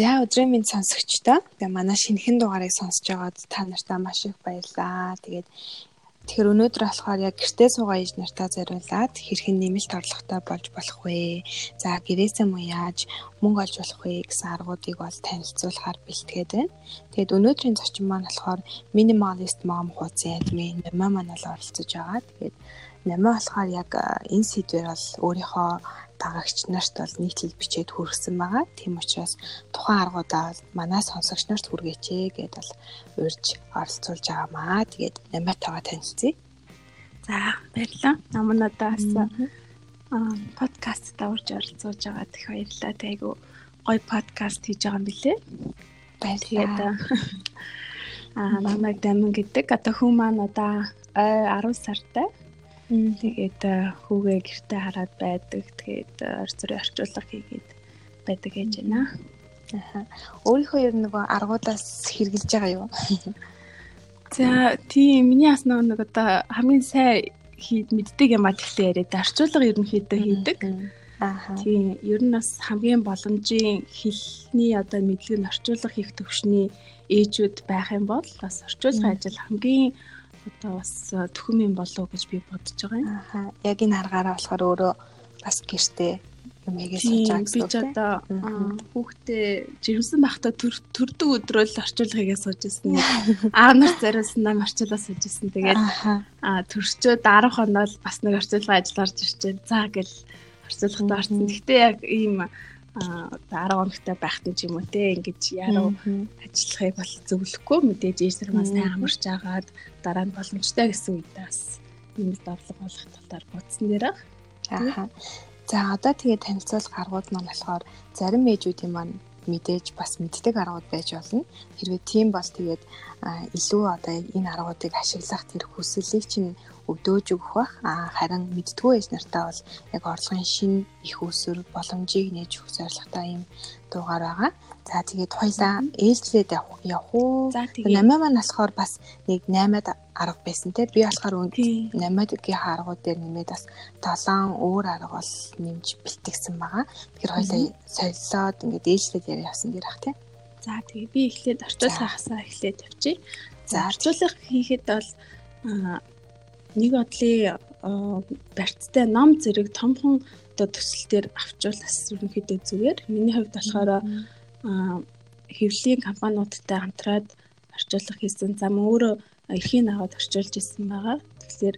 За өдрийн минь сонсогчдоо. Манай шинэхэн дугаарыг сонсож байгаад та нартай маш их баярлалаа. Тэгээд тэгэхээр өнөөдөр болохоор яг гэртээ суугаа ээж нартаа зориулаад хэрхэн нэмэлт орлоготой болж болох вэ? За гэрээсээ муу яаж мөнгө олж болох вэ гэсэн аргуудыг бол танилцуулахаар бэлтгээд байна. Тэгээд өнөөдрийн зочин маань болохоор minimalist mom хуудсан админ Намаа манал оролцож байгаа. Тэгээд Намаа болохоор яг энэ сэдвэр бол өөрийнхөө дагагч нарт бол нийтлэл бичээд хүргэсэн байгаа. Тийм учраас тухайн аргуудаа манай сонсогч нарт хүргээч гэдээ бол урьж оролцуулж байгаамаа. Тэгээд намайтайгаа танилцъя. За баярлалаа. Намын надаас аа подкаст давж оролцуулж байгаа их баярлалаа. Тэйгүү гоё подкаст хийж байгаа юм билэ. Баярлалаа. Аа намайг Дамин гэдэг. Одоо хүн маань одоо 10 сартай Тэгээд хүүгээ гэртээ хараад байдаг. Тэгээд орц зургийн орчуулга хийгээд байдаг гэж байна. Аа. Өөрийнхөө ер нь нөгөө аргуудаас хэрглэж байгаа юу? За тийм миний бас нэг одоо хамгийн сайн хийд мэддэг юм а тэгтээ яриад орчуулга ерөнхийдөө хийдэг. Аа. Тийм ер нь бас хамгийн боломжийн хэлний одоо мэдлэг нь орчуулга хийх төвшний ээжүүд байх юм бол бас орчуулгын ажил хамгийн одоо бас төхөм юм болов гэж би бодож байгаа юм. Аа. Яг энэ аргаараа болохоор өөрөө бас гэртээ юм хийгээ сууж байгаа гэсэн үг. Би ч одоо хүүхдээ жирэмсэн байхдаа төрдөг өдрөөл орчуулгыгээ сууж ирсэн. Аав нар зариулсандаа орчуулаа сууж ирсэн. Тэгээд аа төрчөө 10 хоноод бас нэг орчуулгын ажил орж ирчээ. За гэл орчуулгад орсон. Гэхдээ яг ийм 10 хоногтой байхтай ч юм уу те ингэж яруу ажиллахыг бол зөвлөхгүй мэдээж ээжэр маань сайн амарч агаад дараа нь боломжтой гэсэн үедээ бас юм давлага болох талаар бодсон дээр аа. За одоо тэгээ танилцуулах аргууд маань болохоор зарим ээжүүдийн маань мэдээж бас мэддэг аргууд байж болно. Хэрвээ тийм бол тэгээд илүү одоо энэ аргуудыг ашиглах тэр хүслийг чинь өвдөөж өгөх бах. А харин мэддгүү ээж нартаа бол яг орлогын шин их өсвөр боломжийг нээж өгөх зорилготой юм дуугаар байгаа. За тэгээд хоёлаа ээлжлээд явах уу? Намаа маань болохоор бас нэг 8-ад арга байсан те. Би болохоор 8-гийн аргууд дээр нэмээд бас 7 өөр арга бол нэмж бэлтгэсэн байгаа. Тэгэхээр хоёлаа солилоод ингээд ээлжлээд явсан дэр ах те. За тэгээ би эхлээд орчуулгахасаа эхлээд явчих. За орчуулга хийхэд бол нэг одлын барьцтай ном зэрэг томхон одоо төсөл дээр авчруулах ерөнхийдөө зүгээр. Миний хувьд болохоор хэвлэлийн компаниудтай хамтраад орчуулга хийсэн. Зам өөрөө эрхийн аваад орчуулж исэн байгаа. Тэгэхээр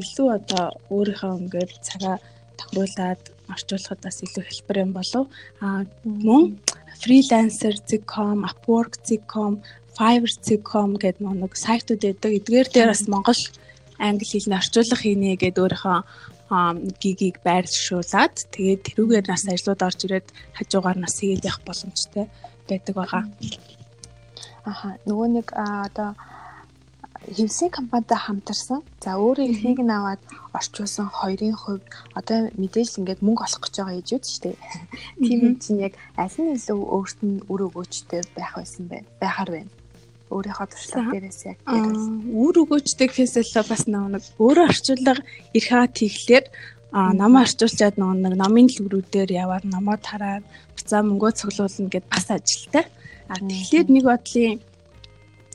илүү одоо өөрийнхөө ингээд цагаа тохируулаад орчуулахад бас илүү хэлбэр юм болов. А мөн freelancer.com, upwork.com, fiverr.com гэдэг нэг сайтууд байдаг. Эдгээр дээр бас монгол англи хэлний орчуулга хийнэ гэдэг өөрийнхөө гигийг байршуулад тэгээд тэрүүгээр нас ажлууд орж ирээд хажуугаар нас хийгээд явах боломжтой байдаг байгаа. Аха нөгөө нэг одоо хевсийн компанитай хамтарсан. За өөрөө эхнийг нь аваад орчуулсан хоёрын хувьд одоо мэдээж ингээд мөнгө олох гэж байгаа ээжүүд шүү дээ. Тийм чинь яг аль нь илүү өөрт нь үр өгөөжтэй байх байсан бэ? Байхаар байна өөрийнхөө туршлага дээрээс яг үр өгөөжтэй фэсэл бас нэг өөрөө орчуулга эрх хаа тийхлээр а намаа орчуулчаад нэг намын дэлгүүрүүдээр яваад намаа тараад буцаа мөнгөө цуглуулна гэд бас ажилтай. А тэгэхээр нэг бодлын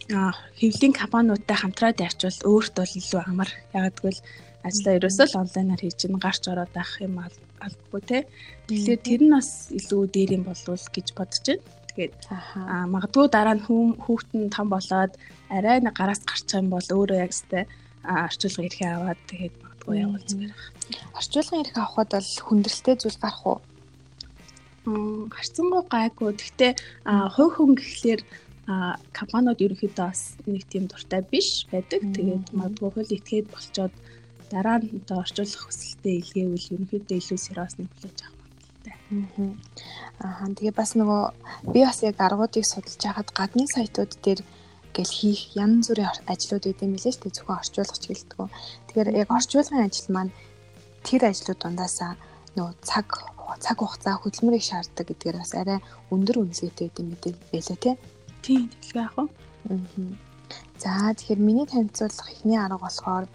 хэвлийн компаниудтай хамтраад явчвал өөрт бол илүү амар. Яг гэвэл ажлаа ерөөсөө л онлайнаар хийж ин гарч ороод авах юм албагүй те. Тэгэхээр тэр нь бас илүү дээр юм болов гэж бодож байна. Тэгээд аа магадгүй дараа нь хүүхдэн том болоод арай нэг гараас гарчих юм бол өөрөө яг сте орчуулга ирэхээ аваад тэгээд магадгүй явуул зүгээр байна. Орчуулгын ирэх авахд бол хүндрэлтэй зүйл гарах уу? Гарцсангүй гайгүй. Гэхдээ хувь хүн гэхлээр компаниуд ерөнхийдөө бас нэг тийм дуртай биш байдаг. Тэгээд магадгүй хөл итгээд болчоод дараа нь одоо орчуулах хүсэлтэд илгээвэл ерөнхийдөө илүү сериус нэг хүлээж авах Аа. Тэгээ бас нөгөө би бас яг аргуудыг судалж байхад гадны сайтууд дээр гэл хийх янз бүрийн ажлууд өгд юм билээ шүү дээ зөвхөн орчуулгач гэлтгүү. Тэгэхээр яг орчуулгын ажил маань тэр ажлууд дундаасаа нөгөө цаг цаг хугацаа хөдөлмөрийг шаарддаг гэдгээр бас арай өндөр үнэлгээтэй гэдэг мэдээл байлаа тий. Тийм тэгэхээр яг уу. Аа. За тэгэхээр миний танилцуулах эхний арга болохоор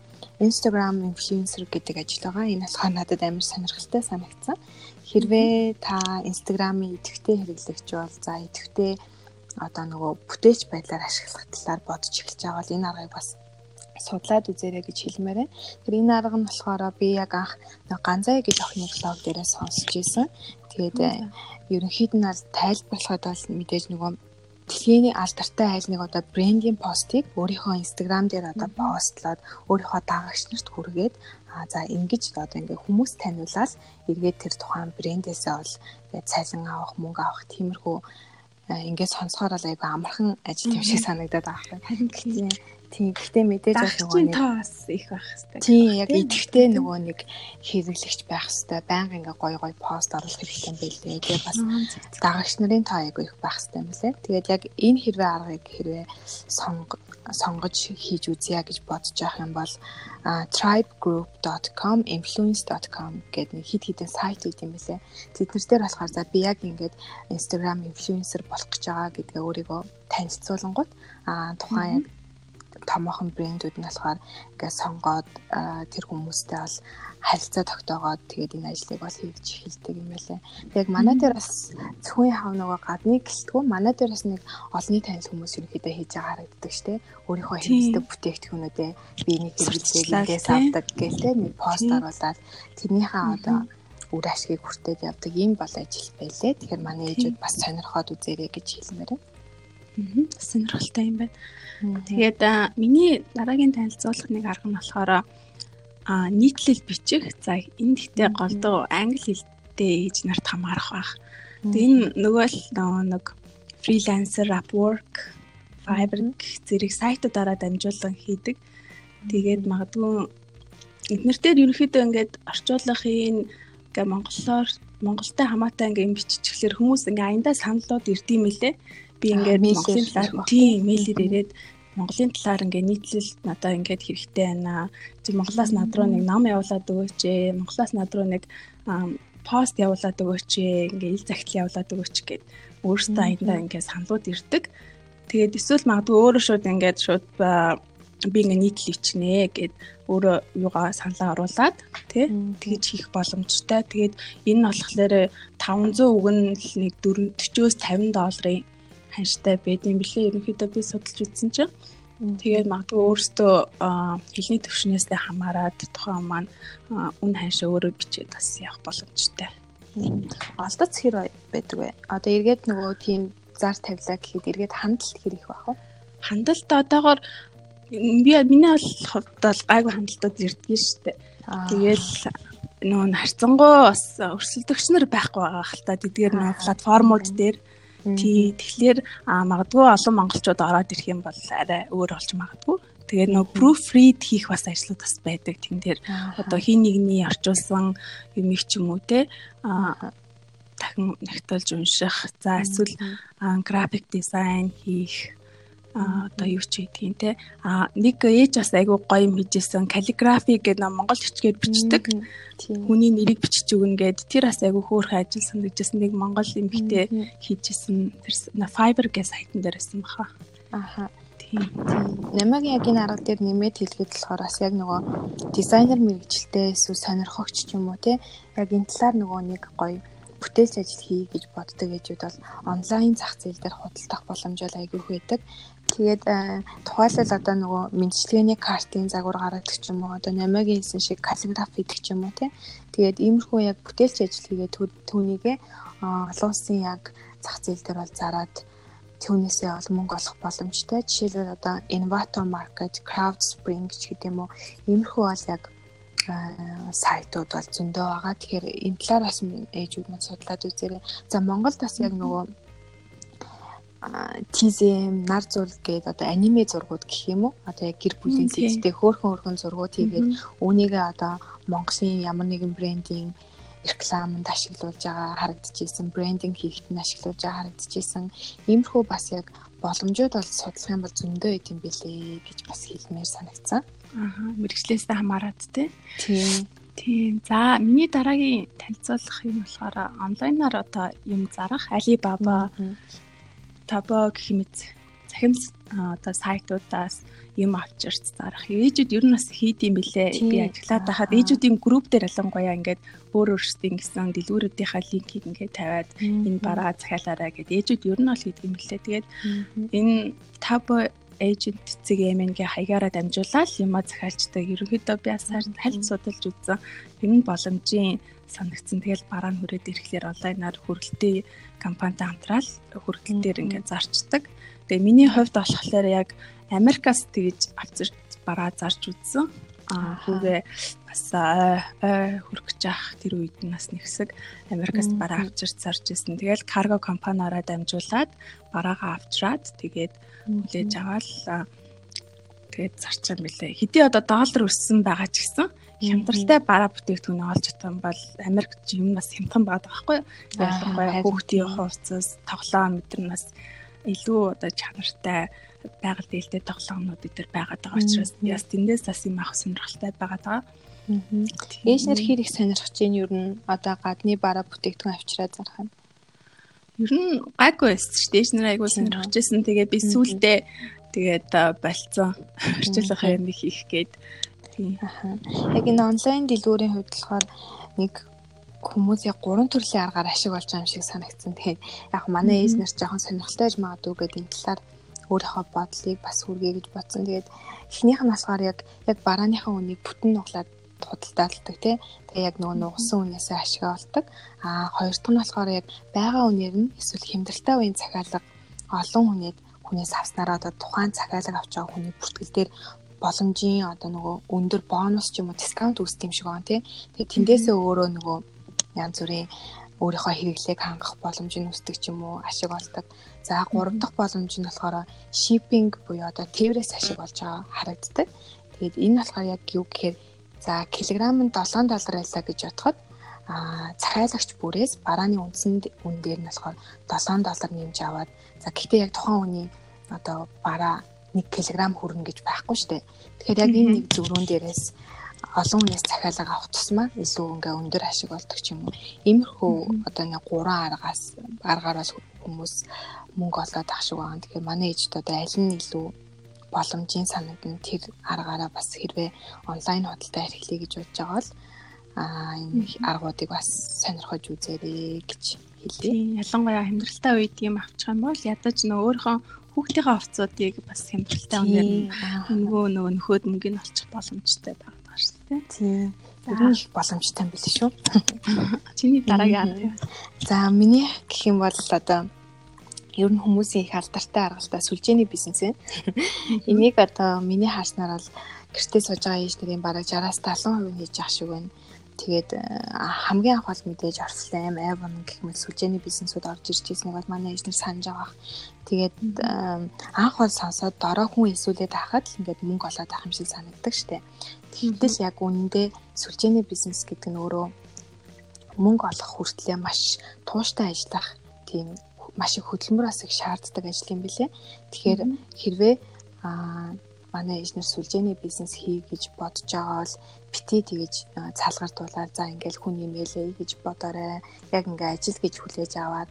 Instagram influencer гэдэг ажил байгаа. Энэ болохоор надад амар сонирхолтой санагдсан. Хэрвээ та Instagram-ийн идэвхтэй хэрэглэгч бол за идэвхтэй одоо нөгөө бүтээч байдлаар ашиглах талаар бодож эхэлж байгаа бол энэ аргыг бас судлаад үзээрэй гэж хэлмээр байна. Тэр энэ арга нь болохоор би яг анх ганцаа гэж охины блог дээрээ сонсч ирсэн. Тэгээд ерөнхийд нь бол тайлбарлахад бол мэдээж нөгөө дэлхийн алдартай айл нэг одоо брендинг постыг өөрийнхөө инстаграм дээр одоо постлоод өөрийнхөө дагагч нарт хүргээд а за ингэж одоо ингээ хүмүүс таниулаад эргээд тэр тухайн брендээсээ бол цалин авах мөнгө авах тиймэрхүү ингээд сонсохоор л айгүй амархан ажил юм шиг санагдаад байгаа. Харин Тийм. Гэхдээ мэдээж яг нөгөө нэг таас их байх хэрэгтэй. Тийм, яг идэвхтэй нөгөө нэг хэрэглэгч байх хэрэгтэй. Баян ингээ гой гой пост оруулах хэрэгтэй байлээ. Тэгээ бас дагагч нарын тоо айгүй их байх хэрэгтэй юм лээ. Тэгээд яг энэ хэрвээ аргыг хэрвээ сонго сонгож хийж үзье гэж бодож явах юм бол tribegroup.com influence.com гэдэг нэг хит хитэн сайт үүд юм байлээ. Тэднэр дээр болохоор за би яг ингээд Instagram influencer болох гэж байгаа гэдгээ өөрийгөө танилцуулангууд а тухайн яг томоохон брэндүүд нь болохоор ингээд сонгоод тэр хүмүүстэй бол харилцаа тогтоогоод тэгээд энэ ажлыг бол хийж эхэлдэг юм байлаа. Яг манай дээр бас зөвхөн хав нөгөө гадны гэлтгүү манай дээр бас нэг олонний танил хүмүүс ерөнхийдөө хийж байгаа харагддаг штэ. Өөрийнхөө хэрэгсдэг бүтээгдэхүүнүүдээ би нэг хэрэглээл ингээс авдаг гэлтэй нэг пост оруулаад тэрнийхээ одоо үр ашгийг хүртээд явдаг ийм бол ажил байлээ. Тэгэхээр манай ээжүүд бас сонирхоод үзээрэй гэж хэлмээр байна. Аа сонирхолтой юм байна. Тэгээд миний дараагийн танилцуулах нэг арга нь болохоор а нийтлэл бичих. За энэ гэхдээ голдуу англи хэлтэй ээж нарт хамаарах байх. Тэгээд энэ нөгөө л нэг фрилансер, Upwork, Fiverr зэрэг сайтуудаараа дамжуулан хийдэг. Тэгээд магадгүй эднэртээр ерөнхийдөө ингээд орчуулгын ингээ монголоор монголтой хамаатай ингээ юм биччихлээр хүмүүс ингээ аяндаа саналууд ирдэм мэлээ би ингээд Монголын талаар тийм мэйлэр ирээд Монголын талаар ингээд нийтлэл надаа ингээд хэрэгтэй байна. Чи Монголоос над руу нэг ном явуулаад өгөөч ээ. Монголоос над руу нэг пост явуулаад өгөөч ээ. Ингээд ил захидал явуулаад өгөөч гэд өөрөөсөө аяндаа ингээд саналууд ирдэг. Тэгээд эсвэл магадгүй өөрөө шууд ингээд шууд би ингээ нийтлэл ичнэ гэд өөрөө юугаа саналаа оруулаад тий тэгж хийх боломжтой. Тэгээд энэ нь болохоор 500 үг нь л нэг 40-40-өөс 50 долларын ханштай байдсан бэлээ ерөнхийдөө би судалж үзсэн чинь тэгээд магадгүй өөртөө хэлний төвшнөөсөө хамаарат тухайн маань үн ханшаа өөрөө бичээд бас явах боломжтой. Алдаж хэр байдаг вэ? Одоо эргээд нөгөө тийм зар тавилаа гэхэд эргээд хандлт хэр их байх вэ? Хандлт одоогоор би миний хувьд бол гайгүй хандлтууд ирдэг шүү дээ. Тэгээл нөгөө харцангуй бас өрсөлдөгч нар байхгүй байгаа хэл та тэдгээр нөгөө платформуд дээр Тий. Тэгэхээр магадгүй олон монголчууд ороод ирэх юм бол арай өөр болж магадгүй. Тэгээд нөө proofread хийх бас ажлууд бас байдаг. Тэн дээр одоо хин нэгний орчуулсан юмыг ч юм уу те а дахин нягтлж унших. За эсвэл график дизайн хийх а одоо юу ч хийдгийг те. А нэг ээж бас айгүй гоё юм хийжсэн. Каллиграфи гэдэг нам монгол хичгээр бичдэг. Хүний нэрийг бичиж өгнө гэд. Тэр бас айгүй хөөрхөн ажил санагдажсэн нэг монгол битээ хийжсэн. Тэр fiber гэ сайтан дээр байсан баха. Аха. Тийм. Намайг яг энэ арга дээр нэмээд хэлгээд болохоор бас яг нөгөө дизайнер мэрэгчлээ эсвэл сонирхогч ч юм уу те яг энэ талаар нөгөө нэг гоё бүтээлч ажил хий гэж боддог ээжүүд бол онлайн зах зээл дээр худалдах боломж бол айгүй байдаг. Тэгээд э, тухайлбал одоо нөгөө мэдлэгээний картын загвар гаргадаг ч юм уу одоо намагийн хэлсэн шиг каллиграф хийдэг ч юм уу тий. Тэгээд иймэрхүү яг бүтээлч ажил хийгээд түүнийгээ олон улсын яг зах зээл дээр бол зараад түүнээсээ ол мөнгө олох боломжтой. Жишээлбэл одоо Innovator Market, Crowdspring ч гэдэг юм уу. Иймэрхүү бол яг э, сайтууд бол зөндөө байгаа. Тэгэхээр энэ талаар бас ээжүүд мань судлаад үзээрэй. За Монголд бас яг нөгөө тизэм, нар зураг гээд одоо аниме зургууд гэх юм уу? Одоо яг гэр бүлийн зэвстэй хөөхөн хөөхөн зургууд хийгээд үүнийгээ одоо Монголын ямар нэгэн брендийн рекламанд ашиглуулж байгаа харагдчихсэн, брендинг хийхэд нь ашиглуулж байгаа харагдчихсэн. Иймэрхүү бас яг боломжууд бол судлах юм бол зөндөө идэм билээ гэж бас хэлмээр санагцсан. Аа, мэрэгчлээсээ хамаарат тий. Тийм. Тийм. За, миний дараагийн танилцуулах юм болохоор онлайнаар одоо юм зарах Alibaba Табо гэх мэт захимс одоо сайтуудаас юм авч ирц зарах. Ээжүүд ер нь бас хийд юм бэлээ. Би ажиллаад байхад ээжүүдийн групп дээр ялангуяа ингээд өөр өөрсдийн гэсэн дэлгүүрүүдийнхаа линкийг ингээд тавиад энэ бараа захиалаарай гэд ээжүүд ер нь бол хийдэг юм бэлээ. Тэгээд энэ табо эйжент цэг эмэнгийн хаягаараа дамжуулаад юма захиалцдаг. Ерөнхийдөө би асаар хальт судалж үзсэн. Энэ нь боломжийн санагдсан. Тэгэл бараа нь хүрээд ирэхлээр онлайнаар хүргэлтээ компанитай хамтраал хүргэлтээр ингээд зарчдаг. Тэгээ миний хувьд болохоор яг Америкаас тэгж авчирч бараа зарж үзсэн. Хүүгээ бас хүрэх гэж ах тэр үед нь бас нэгсэг Америкаас бараа авчирч зарж исэн. Тэгэл карго компаниараа дамжуулаад бараагаа авчраад тэгээд хүлээж аваад тэгээд зарчсан мөлий. Хэдий одоо доллар өссөн байгаа ч гэсэн хямдралтай бараа бүтээгдэхүүн олж чадсан бол Америк юм бас хямдхан байгаа байхгүй юу? Ялангуяа хүүхдийн хувцас, тоглоом мэдэр нь бас илүү одоо чанартай байгаль дээлтэй тоглоомнууд дээр байгаад байгаа учраас яс тэндээс бас юм авах сонирхолтой байгаад байгаа. Ээж нар хэр их сонирхож чинь ер нь одоо гадны бараа бүтээгдэхүүн авчираад зарах нь. Ер нь гайгүй байсан шүү дээ. Ээж нар айгүй сонирхож байсан. Тэгээ би сүултээ тэгээд болцсон. Орчлох юм хийх гээд. Яг энэ онлайн дэлгүүрийн хувьд болохоор нэг хүмүүс яг гурван төрлийн аргаар ашиг болж байгаа юм шиг санагдсан. Тэгээд яг манай ч жоохон сонирхолтой байж магадгүй гэдэг энэ талаар өөрийнхөө бодлыг бас хүргэе гэж бодсон. Тэгээд эхнийх нь болохоор яг яг барааныхаа үнийг бүтэн нуглаад худалдаалдаг тий. Тэгээ яг нөгөө нугсан үнээсээ ашигаа олдог. Аа хоёр дахь нь болохоор яг байгаа үнээр нь эсвэл хямдралтай үеийн захиалга олон хүнээд хүнээс авснараа одоо тухайн захиалга авч байгаа хүний бүртгэл дээр боломжийн одоо нөгөө өндөр бонус ч юм уу дискаунт үүсдэг юм шиг байна тий. Тэгээ тэндээсээ өөрөө нөгөө янз бүрийн өөрийнхөө хэрэглээг хангах боломж нь үүсдэг ч юм уу ашиг олдог. За гурав дахь боломж нь болохоор шиппинг буюу одоо тээврээс ашиг олж байгаа харагддаг. Тэгээд энэ болохоор яг юу гэхээр за килограмм нь 7 доллар байлаа гэж бодоход а захиалагч бүрээс барааны үндсэн үн дээр нь болохоор 7 доллар нэмж аваад за гэхдээ яг тухайн үний одоо бараа 1 кг хүрнэ гэж байхгүй шүү дээ. Тэгэхээр яг энэ нэг зөврүүн дээрээс олон хүнээс захиалга авах тусмаа илүү ингээ өндөр ашиг олдог ч юм уу. Иймэрхүү одоо нэг гурван аргаас аргаар бол хүмүүс мөнгө олоод ах шиг байгаа. Тэгэхээр манай ээжд одоо аль нь илүү боломжийн санагдна тэр аргаараа бас хэрвээ онлайн худалдаа эрхлэе гэж бодож байгаа бол аа энэ аргуудыг бас сонирхож үзээрэй гэж хэлье. Ялангуяа хямдралтай үед юм авчих юм бол ядаж нөө өөрийнхөө хүүхдийнхээ овцуудыг бас хямдралтай үнээр нөгөө нөгөө нөхөд мөнгөний олчих боломжтой байна шүү дээ. Тийм. Ер нь боломжтой юм биш шүү. Чиний дараагийн арга. За миний гэх юм бол одоо ер нь хүмүүсийн их алдартай аргалтай сүлжээний бизнес байна. Энийг одоо миний харснаар бол гэртээ сууж байгаа ээж нарын бараг 60-аас 70% хийж ах шиг байна. Тэгээд хамгийн анх бол мэдээж Орслайм, Avon гэх мэт сүлжээний бизнесүүд орж ирж ирснийг бол манай ээж нар санаж байгаа. Тэгээд анх бол сонсоод дорой хүн эсүүлээд хахад л ингээд мөнгө олоод авах юм шиг санагддаг штэ. Тэгтэл яг үнэндээ сүлжээний бизнес гэдэг нь өөрөө мөнгө олох хүртлээр маш тууштай ажиллах тийм маш их хөдөлмөр бас их шаарддаг ажил юм билэ. Тэгэхээр хэрвээ аа манай эжнэр сүлжээний бизнес хий гэж бодож байгаа бол битээ тэгэж цаалгартуулаад за ингээл хүн имэйлээ гэж бодоорой. Яг ингээ ажил гэж хүлээж аваад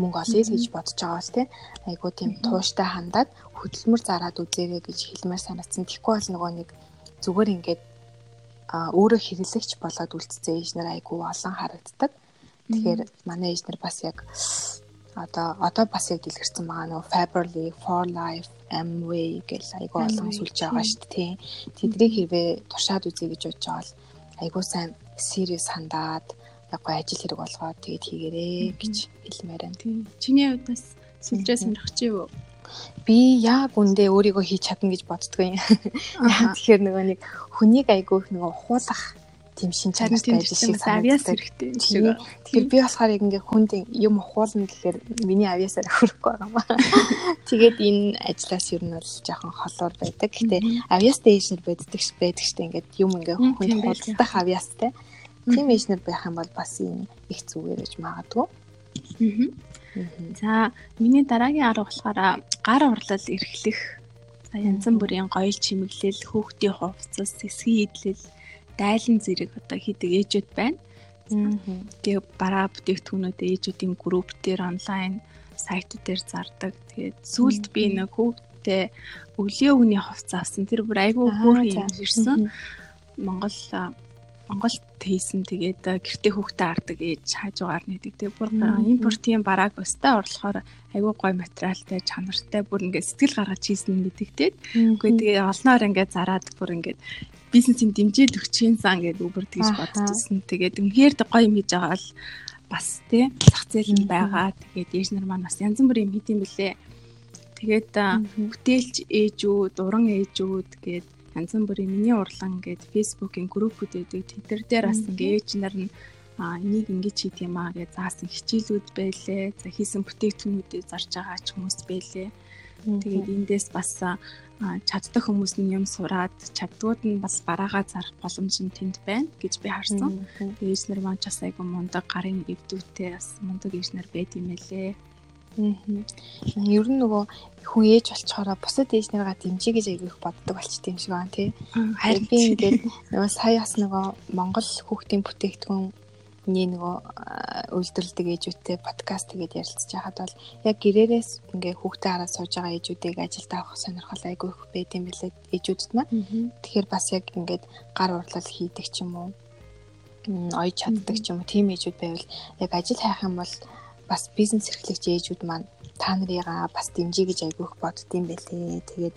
мөнгө олъё гэж бодож байгаа бол тий айгуу тийм тууштай хандаад хөдөлмөр зараад үзээрэй гэж хэлмээр санагдсан. Тэгэхгүй бол нөгөө нэг зүгээр ингээд өөрөө хэрэглэгч болоод үлдсэн ээжнэр айгүй олон харагддаг. Тэгэхээр манай ээжнэр бас яг одоо одоо бас яг дэлгэрсэн байгаа нөгөө Faberly, For Life, Amway гэл айгүй олон сүлж байгаа шүү дээ. Тэднийг хэрвээ туршаад үзье гэж бодож байгаа бол айгүй сайн serious хандаад яггүй ажил хэрэг болгоод тэгээд хийгэрээ гэж хэлмээр байна. Чиний хувьд бас сүлжээ сонирхож юу? Би яг үндэ өөрийгөө хийж чадна гэж боддгоо юм. Тэгэхээр нөгөө нэг хүнийг айгүйх нөгөө ухуулах тийм шин чанартай ажил шиг авиас хэрэгтэй шиг. Тэгэхээр би болохоор яг ингээ хүнд юм ухуулна гэхээр миний авиасаар хүрэхгүй байгаа юм байна. Тэгээд энэ ажлаас ер нь бол жоохон холоор байдаг. Гэтэ авиас дэйшнэр байдаг ш байдаг штэ ингээд юм ингээ хүнд хулдах авиастай. Тийм эйжнэр байх юм бол бас энэ их зүгээр гэж магадгүй. Аа За миний дараагийн арга болохоор гар урлал эрхлэх за янз бүрийн гоёл чимэглэл, хүүхдийн хувцас, сэсгийн идэл, дайлан зэрэг одоо хийдэг ээжүүд байна. Тэгээ бараа бүтээгдэхүүнүүд ээжүүдийн групп дээр онлайн сайтууд дээр зардаг. Тэгээд сүүлд би нэг хүүхдтэй өглөө өглөөний хувцас авсан. Тэр бүр айгүй хөөрхөн ирсэн. Монгол Монголд хийсэн тэгээд гэртээ хүүхдээ ардаг ээж хажуугаар нэгдэг. Тэгээд бүр импортын барааг өстэй орлохоор айгүй гоё материалтай, чанартай бүр ингээд сэтгэл гаргаж хийсэн мэдэгдээд. Үгүй тэгээд олноор ингээд зараад бүр ингээд бизнесийн дэмжиж өгчийн сан гэдэг үбэр тэгж бодчихсон. Тэгээд үнэхээр гоё юм хийж байгаа бол бас тий зах зээл нь байгаа. Тэгээд ээж нар маань бас янз бүрийн юм хийдэм билээ. Тэгээд бүтээлч ээжүүд, уран ээжүүд гээд янз бүрийн миний урлан гээд фэйсбүүкийн группүүд байдаг. Тэдэр дээр бас ингээ ээж нар нь а энийг ингэж хийх юм аа гэж заасан хичээлүүд байлээ. За хийсэн бүтээгдэхүүнүүдийг зарж байгаа ч хүмүүс байлээ. Тэгээд эндээс бас чаддаг хүмүүс нь юм сураад чаддгууд нь бас бараагаа зарах боломж нь тэнд байна гэж би харсан. Ээж нар маань ч бас айгу мундаг гарын эвдүүтэй бас мундаг ээж нар байд юм элэ. Ер нь нөгөө хүн ээж болчоороо бусад ээж наргаа дэмжиж гэж аягүй их боддог болчт юм шиг байна тий. Харин би ингээд нөгөө сая бас нөгөө Монгол хүүхдийн бүтээгдэхүүн ний нөгөө үйлдвэрлэдэг ээжүүдтэй подкаст тэгээд ярилцж байхад бол яг гэрээрээс ингээ хүүхдээ хараад сууж байгаа ээжүүдийг ажилд авах сонирхол айгүй их байд юм билээ ээжүүдэд маань. Тэгэхээр бас яг ингээд гар урлал хийдэг ч юм уу ойж чаддаг ч юм уу тийм ээжүүд байвал яг ажил хайх юм бол бас бизнес эрхлэгч ээжүүд маань та нарыгаа бас дэмжиж гэж айгүйх боддсон байлээ. Тэгээд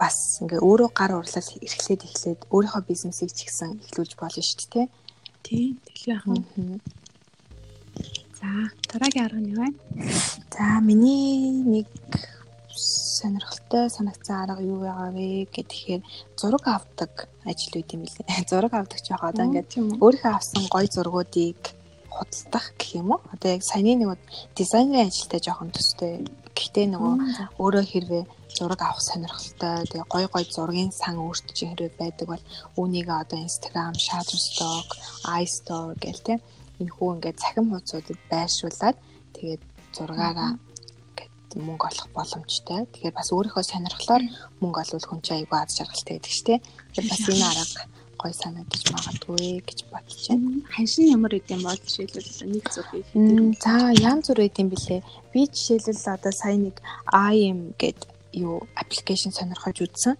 бас ингээ өөрөө гар урлал эрхлээд эхлээд өөрийнхөө бизнесийг ч ихсэн эхлүүлж болно шүү дээ. Тийм, тэглээ яах вэ? За, дараагийн арга нь юу вэ? За, миний нэг сонирхолтой санагцсан арга юу байгаа вэ гэхээр зураг авдаг ажил үт юм билээ. Зураг авдаг ч байгаа. Одоо ингээд өөрийнхөө авсан гоё зургуудыг худалдах гэх юм уу? Одоо яг саяны нэг дизайнерын ажилтай жоохон төстэй. Гэхдээ нөгөө өөрөө хэрвээ зураг авах сонирхолтой тэгээ гой гой зургийн сан өөртөө чинь хэрвээ байдаг бол үүнийг одоо Instagram, Shutterstock, iStore гэл тэ энэ хүү ингээд цахим хуудсуудад байршуулад тэгээд зургаараа мөнгө олох боломжтой. Тэгэхээр бас өөрийнхөө сонирхлоор мөнгө олвол хүн чинь айгүй аз жаргалтай байдаг шүү дээ. Тэгэхээр бас энэ арга гой санагдаж магадгүй гэж бодож байна. Ханшин ямар идэм бол жишээлбэл нэг зургийг хийдэг. За янз бүр идэм билээ. Би жишээлбэл одоо сая нэг IM гэд юу аппликейшн сонирхож үзсэн.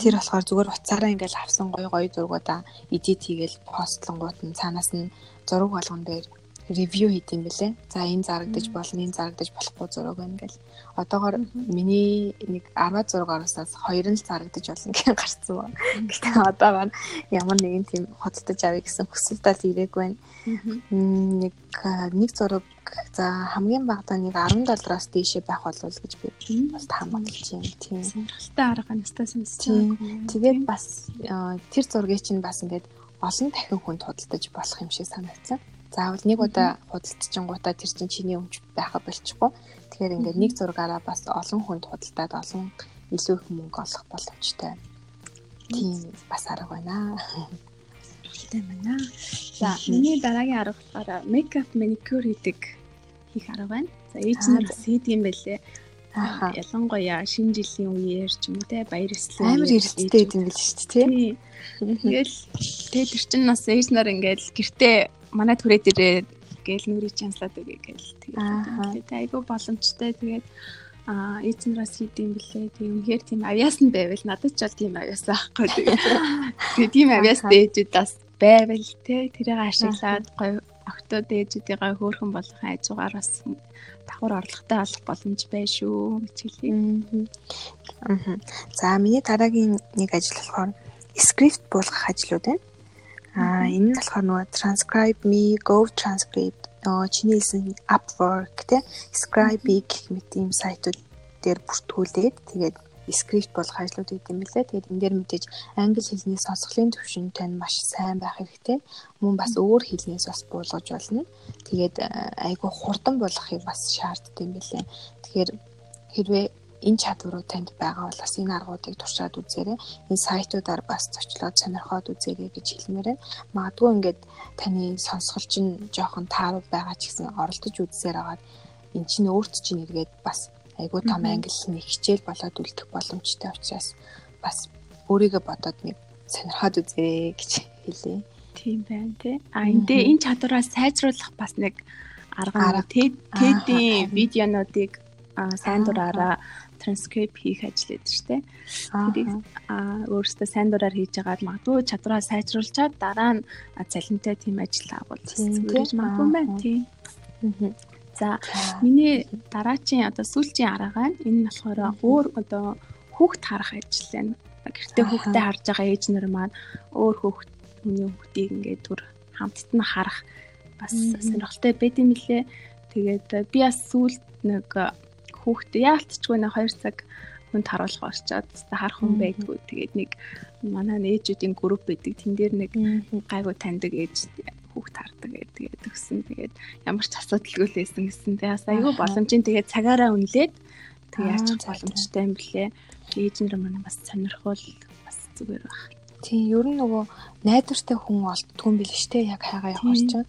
Тэр болохоор зүгээр уцаараа ингээл авсан гоё гоё зургуудаа эдит хийгээл постлонгууд нь цаанаас нь зураг болгон дээр ревю хийдэм бэлээ. За энэ зарагдаж болно, энэ зарагдаж болохгүй зураг байна гэл. Одоогоор миний нэг 16 ороосаас 2 нь л зарагдаж болно гэж гарцсан ба. Гэхдээ одоогоор ямар нэгэн тийм хөдөлтөж авъя гэсэн хүсэлтэл ирээгүй байна. Нэг нэг зураг за хамгийн багадаа нэг 10 доллараас дээшээ байх болов гэж би бас таамаглаж байна. Тийм. Сонирхолтой арга мэдэж байна. Тэгээд бас тэр зургийг чинь бас ингээд олон дахин хүнд худалдаж болох юм шиг санагдсан. Заавал нэг удаа худалдчихингуудаа тэр чинь чиний өмч байха болчихгүй. Тэгэхээр ингээд нэг зургаараа бас олон хүнд худалдаад олон илүү их мөнгө олох боломжтой. Тийм бас арга байна. Тийм байна. За миний дараагийн арга болохоор мейкап маникюр хийдэг хийх арга байна. За ээж нь бас хийдэг юм байлээ. Аа ялангуяа шинэ жилийн үеэр ч юм уу те баяр ёслол амар эрсдэлтэй гэдэг юм биш үү те. Тэгэл тэр чинь бас ээж нар ингээд гэртээ манай түрээ дээрээ гээл нүрийг чанслаад өгье гээл тэгээд айгүй боломжтой. Тэгээд а эцнээс хийдэм блэ тийм үнэхээр тийм авьяас нь байвал надад ч бол тийм авьяас байхгүй. Тэгээд тийм авьяас дээжүүд бас байвал те тэрийг ашиглаад гоё октод дээжүүдийн хөөрхөн болох айжуугаар бас давхар орлоготой болох боломж бай шүү гэж хэлье. За миний дараагийн нэг ажил болохоор скрипт буулгах ажлууд байна. Аа энэ нь болохоор нөгөө transcribe me, go transcript нөгөө чиний хэлсэн Upwork те Scribe гэх мэт ийм сайтууд дээр бүртгүүлээд тэгээд скрипт болох ажлууд гэдэг юм лээ. Тэгээд энэ дээр мэдээж англи хэлний сонсголын төвшөнтэй нь маш сайн байх хэрэгтэй. Мөн бас өөр хэлнээс бас буулгаж болно. Тэгээд айгүй хурдан болгохыг бас шаарддаг юм билээ. Тэгэхээр хэрвээ энэ чадварууд танд байгаа бол бас энэ аргуудыг туршаад үзээрэй. Энэ сайтуудаар бас зочлоод сонирхоод үзээрэй гэж хэлмээр байна. Магадгүй ингээд таны сонсгол чинь жоохон таарууд байгаа ч гэсэн оролдож үзсээр агаад эн чинь өөрт чинь эргээд бас айгүй том англи хэлний хичээл болоод үлдэх боломжтой учраас бас өөрийгөө бодоод нэг сонирхоод үзээрэй гэж хэлье. Тийм байна тий. А эндээ энэ чадвараа сайжруулах бас нэг арга TED-ийн видеонуудыг сайн дураараа транскрипт хийх ажил гэдэг штэ. Тэрийг өөрөөсөө сайн дураар хийж агаад магадгүй чадвараа сайжруулчаад дараа нь цалинтай тийм ажил авал зүгээр магадгүй байна. Тийм. За миний дараачийн одоо сүүлчийн арга нь энэ нь болохоор өөр одоо хүүхд харах ажил байна. Гэртээ хүүхдээ харж байгаа ээж нар маань өөр хүүхд хүний хүүхдийг ингээд түр хамтд нь харах бас сонирхолтой байд юм лээ. Тэгээд би бас сүүлд нэг хүүхдээ яалтчгүй нэг 2 цаг хүнд харуулах орчоод та харах хүн байдгүй. Тэгээд нэг манай ээжүүдийн групп байдаг. Тэн дээр нэг гайгүй таньдаг ээж хүүхд хардаг гэдэг төгсөн. Тэгээд ямар ч асуудалгүй л байсан гэсэн. Тэгээд бас айгүй боломжийн тэгээд цагаараа үнэлээд тэгээд яачих боломжтой юм блэ. Ээж нар манай бас сонирхол бас зүгээр баг. Тийм, ер нь нөгөө найдвартай хүн олддгүй юм биш үү? Яг хайгаа чинь.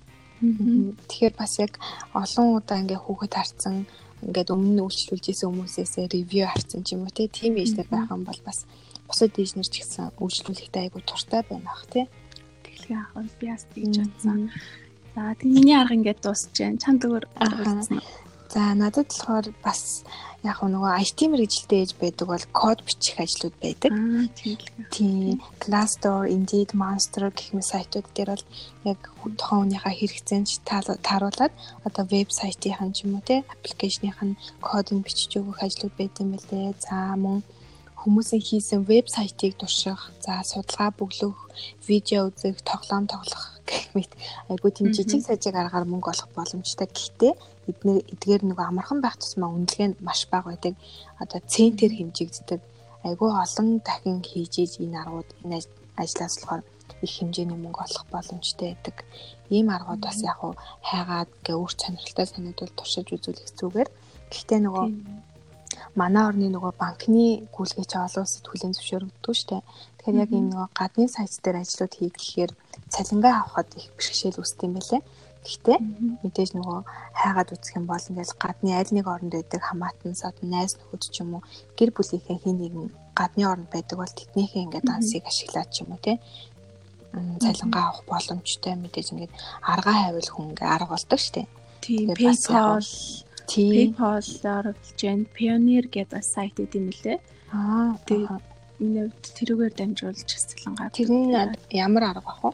Тэгэхээр бас яг олон удаа ингээ хүүхэд харцсан ингээд өмнө үйлчлүүлж исэн хүмүүсээсээ ревю харсан ч юм уу тийм ээжтэй байх юм бол бас бусад ээжнэр ч гэсэн үйлчлүүлэхдээ айгүй туртай байна ах тий. Тэглээ ахвал би бас тэгж бодсон. За тэг миний арга ингээд дуусч जैन. Чамд өөр үү? За надад болохоор бас яг нөгөө IT мэрэгжилтэй ээж байдаг бол код бичих ажлууд байдаг. Тийм. Glassdoor, Indeed, Monster гэх мэт сайтууд дээр бол яг тухайн хүнийхээ хэрэгцээнд тааруулаад одоо вебсайтынхан ч юм уу те аппликейшных нь кодыг бичиж өгөх ажлууд байдаг юм билээ. За мөн хүмүүсийн хийсэн вебсайтыг турших, за судалгаа бүглөх, видео үзэх, тоглоом тоглох гэх мэт айгуу тийм жижиг сажиг аргаар мөнгө олох боломжтой. Гэхдээ эдгээр эдгээр нөгөө амархан байх тусмаа үнэлгээ нь маш бага байдаг. Одоо центр хэмжигддэг. Айгүй олон дахин хийж ийж энэ аргууд энэ ажлаас болохоор их хэмжээний мөнгө олох боломжтой байдаг. Ийм аргууд бас яг уу хайгаад гээ өөр сонирхолтой санагдвал туршиж үзүүлэх зүгээр. Гэхдээ нөгөө манай орны нөгөө банкны гүйлгээч олон улсад хүлээн зөвшөөрөгддөг дээ. Тэгэхээр яг энэ нөгөө гадны сайт дээр ажлууд хийх гэхээр цалингаа авахд их бэрхшээл үүсдэг юм байлээ. Гэхдээ мэдээж нөгөө хайгаад үзэх юм бол ингээл гадны аль нэг оронд байдаг хамаатан сад найз нөхөд ч юм уу гэр бүлийнхээ хин нэгэн гадны оронд байдаг бол тэднийхээ ингээд дансыг ашиглаад ч юм уу тий цалингаа авах боломжтой мэдээж ингээд аргаа хайвал хүн ингээд арга болдог штэ. Тийм PayPal PayPal-аар болж байна. Pioneer гэдэг сайт идэм мөлий. Аа тэгээд тэрүүгээр дамжуулж цалингаа. Тэрний ямар арга бах вэ?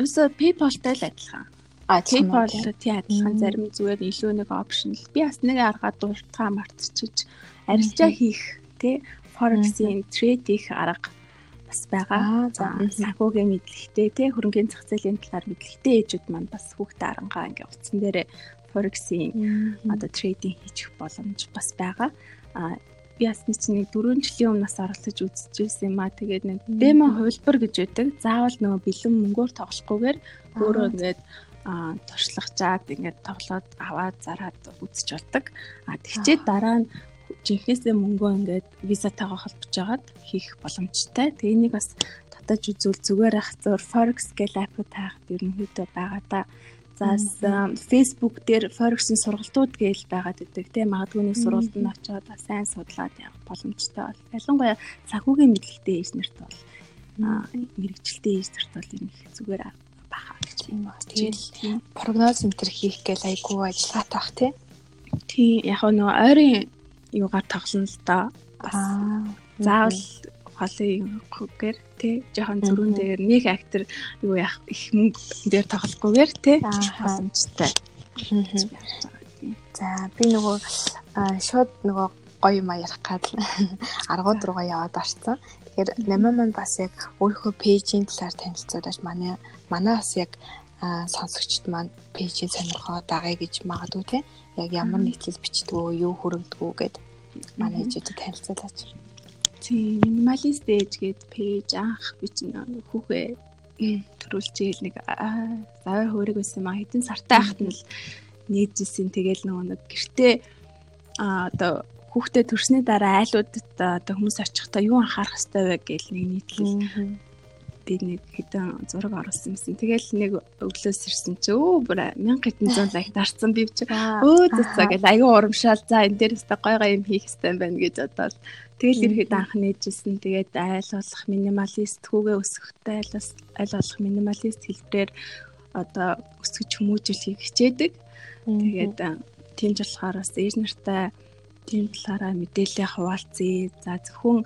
Юусо PayPal-тай л адилхан. PayPal тий адилхан зарим зүгээр илүү нэг опшн л. Би бас нэг аргаа дуртаа мартчихж арилжаа хийх тий. Forex-ийн трейд хийх арга бас байгаа. За. Санхүүгийн мэдлэгтэй тий. Хөрөнгөний зах зээлийн талаар мэдлэгтэй ээжүүд маань бас хүүхдээ арангаа ингээ утсан дээрээ Forex-ийн одоо трейдинг хийчих боломж бас байгаа. А би бас нэг чинь 4 жилийн өмнөөс оролцож үзчихсэн юм а. Тэгээд нэг демо хувилбар гэж байдаг. Заавал нөгөө бэлэн мөнгөөр тоглохгүйгээр өөрөө ингээд а туршлагачаад ингээд тоглоод аваад зараад үзэж болдог. А тэгчээд дараа нь жинхнээсээ мөнгөө ингээд визатайгаа холбож агаад хийх боломжтой. Тэгээ энийг бас татаж үзвэл зүгээр ах зур. Forex гэл апп таахад ерөнхийдөө байгаа да. За Facebook дээр Forex-ийн сургалтууд гээл байгаад идэг тийм магадгүй нэг сургуульд нь очиод сайн судлаад явах боломжтой бол. Ялангуяа санхүүгийн мэдлэгтэй ээж нарт бол мэрэгчлээ ээж нарт бол энэ их зүгээр баха гэж юм ба. Тэгэл прогноз энэ төр хийх гээл айгүй ажиллагаатай бах тий. Тий яг нөгөө ойрын юугаар тоглоно л доо. Бас заавал холынгээр тий жоохон зүрүүн дээр нэг актер юу яах их мөнгө дээр тоглохгүйгээр тий боломжтой. За би нөгөө шууд нөгөө гоё юм ярих гад аргууд руугаа яваад орсон. Тэгэхээр намаа маань бас яг өөрийнхөө пэйжийн талаар танилцуулж манай манай бас яг сонсогчд маань пэйжийн сонирхоо дагая гэж магадгүй те. Яг ямар нийтлэл бичдгөө юу хүрэгдгүү гэд манай ээжүүдэд танилцуулаач. Тийм минималист ээж гээд пэйж анх би чинь хүүхээ төрүүлж ийл нэг завар хөөрөг байсан маа. Хэдэн сартай ахт нь л нээжсэн тэгэл нөгөө нэг гэртээ а одоо хүүхдээ төрсний дараа айлуудад одоо хүмүүс очихдаа юу анхаарах хэрэгтэй вэ гэж нэг нийтлэл би нэг хэдэн зураг оруулсан юмсан. Тэгэл нэг өглөөс ирсэн чи өө бүр 1100 лайк дарсан би чи өө цаа гэл аюу урамшаал за энэ дээрээс та гой гой юм хийх хэрэгтэй байна гэж бодоод тэгэл ирэхэд анх нээжсэн. Тэгээд айл болох минималист хүүгээ өсгөхтэй айл айл болох минималист хэлбэрээр одоо өсгөж хүмүүжил хийх хичээдэг. Тэгээд тийм ч болохоор бас ээж нартай тийм талаараа мэдээлэл хуваалцъя. За зөвхөн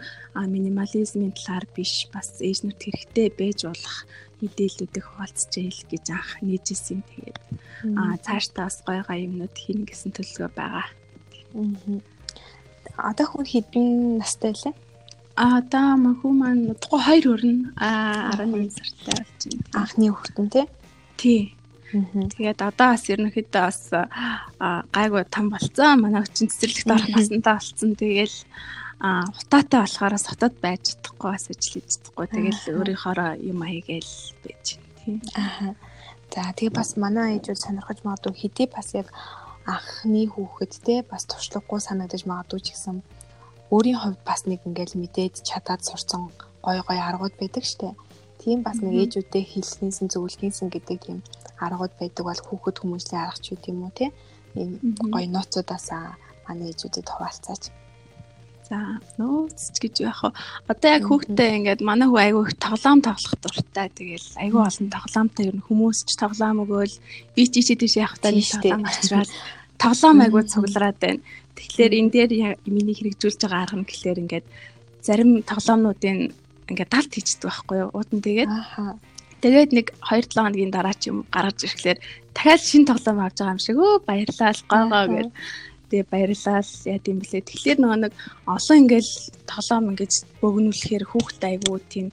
минимализмын талаар биш бас нарт хэрэгтэй байж болох мэдээллүүдийг хуваалцчихъя гэж анх нээжсэн юм. Тэгээд аа цаашдаа бас гой гой юмнууд хийнэ гэсэн төлөвлөгөө байгаа. Одоо хүн хэдэн настай лээ? А одоо маху маань удахгүй 2 хүрнэ. А 11 сартай болж байна. Анхны хүүхдэн тий? Тий. Тэгээд одоо бас ерөнхийдөө бас гайгүй том болцсон. Манай хүчин цэцэрлэгт орох насандаа болцсон. Тэгээл а утаатай болохоор хотод байж чадахгүй бас ажил хийж чадахгүй. Тэгэл өөрийнхоороо юм аягээл байж тийм. Аа. За тэгээ бас манай ээжүүд сонирхож магадгүй хэдий бас яг анхны хүүхэд те бас туршлагагүй санагдаж магадгүй ч гэсэн өөрийн хувьд бас нэг ингээл мэдээд чадаад сурцсан гой гой аргууд байдаг штэ. Тийм бас нэг ээжүүдтэй хэлснийсэн зөвлөгнийсэн гэдэг тийм аргууд байдаг бол хүүхэд хүмүүсийн аргач юу тийм үү те. Ийм гой нууцудаас манай ээжүүдэд хуваалцаач. За нууц гэж яах вэ? Одоо яг хүүхдээ ингээд манай хүү айгүй их тоглоом тоглох дуртай. Тэгэл айгүй олон тоглоомтой ер нь хүмүүс ч тоглоом өгөөл би ч ийшээ тийш явах тань тоглоом авчраад тоглоом айгүй цуглараад байна. Тэгэхээр энэ дээр миний хэрэгжүүлж байгаа арга нь гэхлээр ингээд зарим тоглоомнуудын ингээд далд хийждэг байхгүй юу? Уудан тэгээд Тэгээд нэг 2-7 хоногийн дараа ч юм гаргаж ирэхлээр дахиад шинэ тоглоом авч байгаа юм шиг өө баярлалаа гойгоо гэж тэгээ баярлалаа яа гэм блэ тэгэхээр нөгөө нэг олон ингээл тоглоом ингэж бөгнүүлэхээр хүүхд айгуу тийм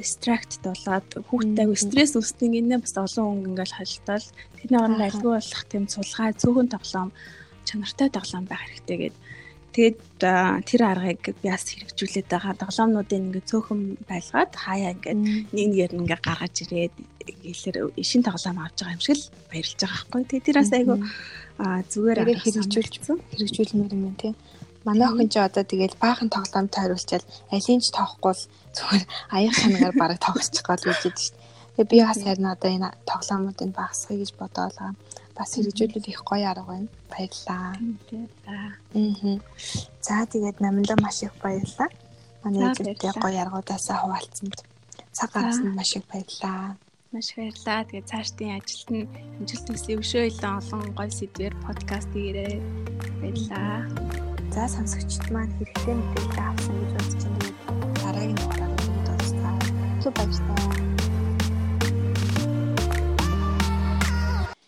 дистракт болоод хүүхд айгуу стресс үүсдэг инээ бас олон хүн ингээл хальтал тэрний оронд альгүй болох тийм сулгай цөөхөн тоглоом чанартай тоглоом байх хэрэгтэй гэдэг Тэгээд тэр аргыг би бас хэрэгжүүлээд байгаа. Тоглоомнуудын ингээд цөөхөн байлгаад хаяа ингээд нэг нэгээр нь ингээд гаргаж ирээд гэлэр шин тоглоом авч байгаа юм шиг л баярлж байгаа байхгүй. Тэгээд тэр бас айгу зүгээр хэрэгжүүлсэн. Хэрэгжүүлмээр юм тийм. Манай охин ч одоо тэгээд баахан тоглоомд хариулчаад алийг ч тоохгүй л зүгээр аяг санаагаар бараг тоглочих гол гэж дээ шүү дээ. Тэгээд би бас харин одоо энэ тоглоомуудыг багасгах гэж бодоод байгаа бас хэрэгжүүлэл их гоё арга байна. Баярлалаа. Аа. За тэгээд намайг маш их баярлалаа. Манай эзэнтэй гоё аргуудаасаа хуваалцсанд цаг гаргасан маш их баярлалаа. Маш баярлалаа. Тэгээд цаашдын ажилд нь хэмжилт төслийн өшөө илэн олон гоё сэдвэр подкаст хийрээ. Баярлалаа. За сонсогчд маань хэрэгтэй мэдээлэл авсан гэж бодож байна. Дараагийн дугаараар уулзцаа. Түр баярлалаа.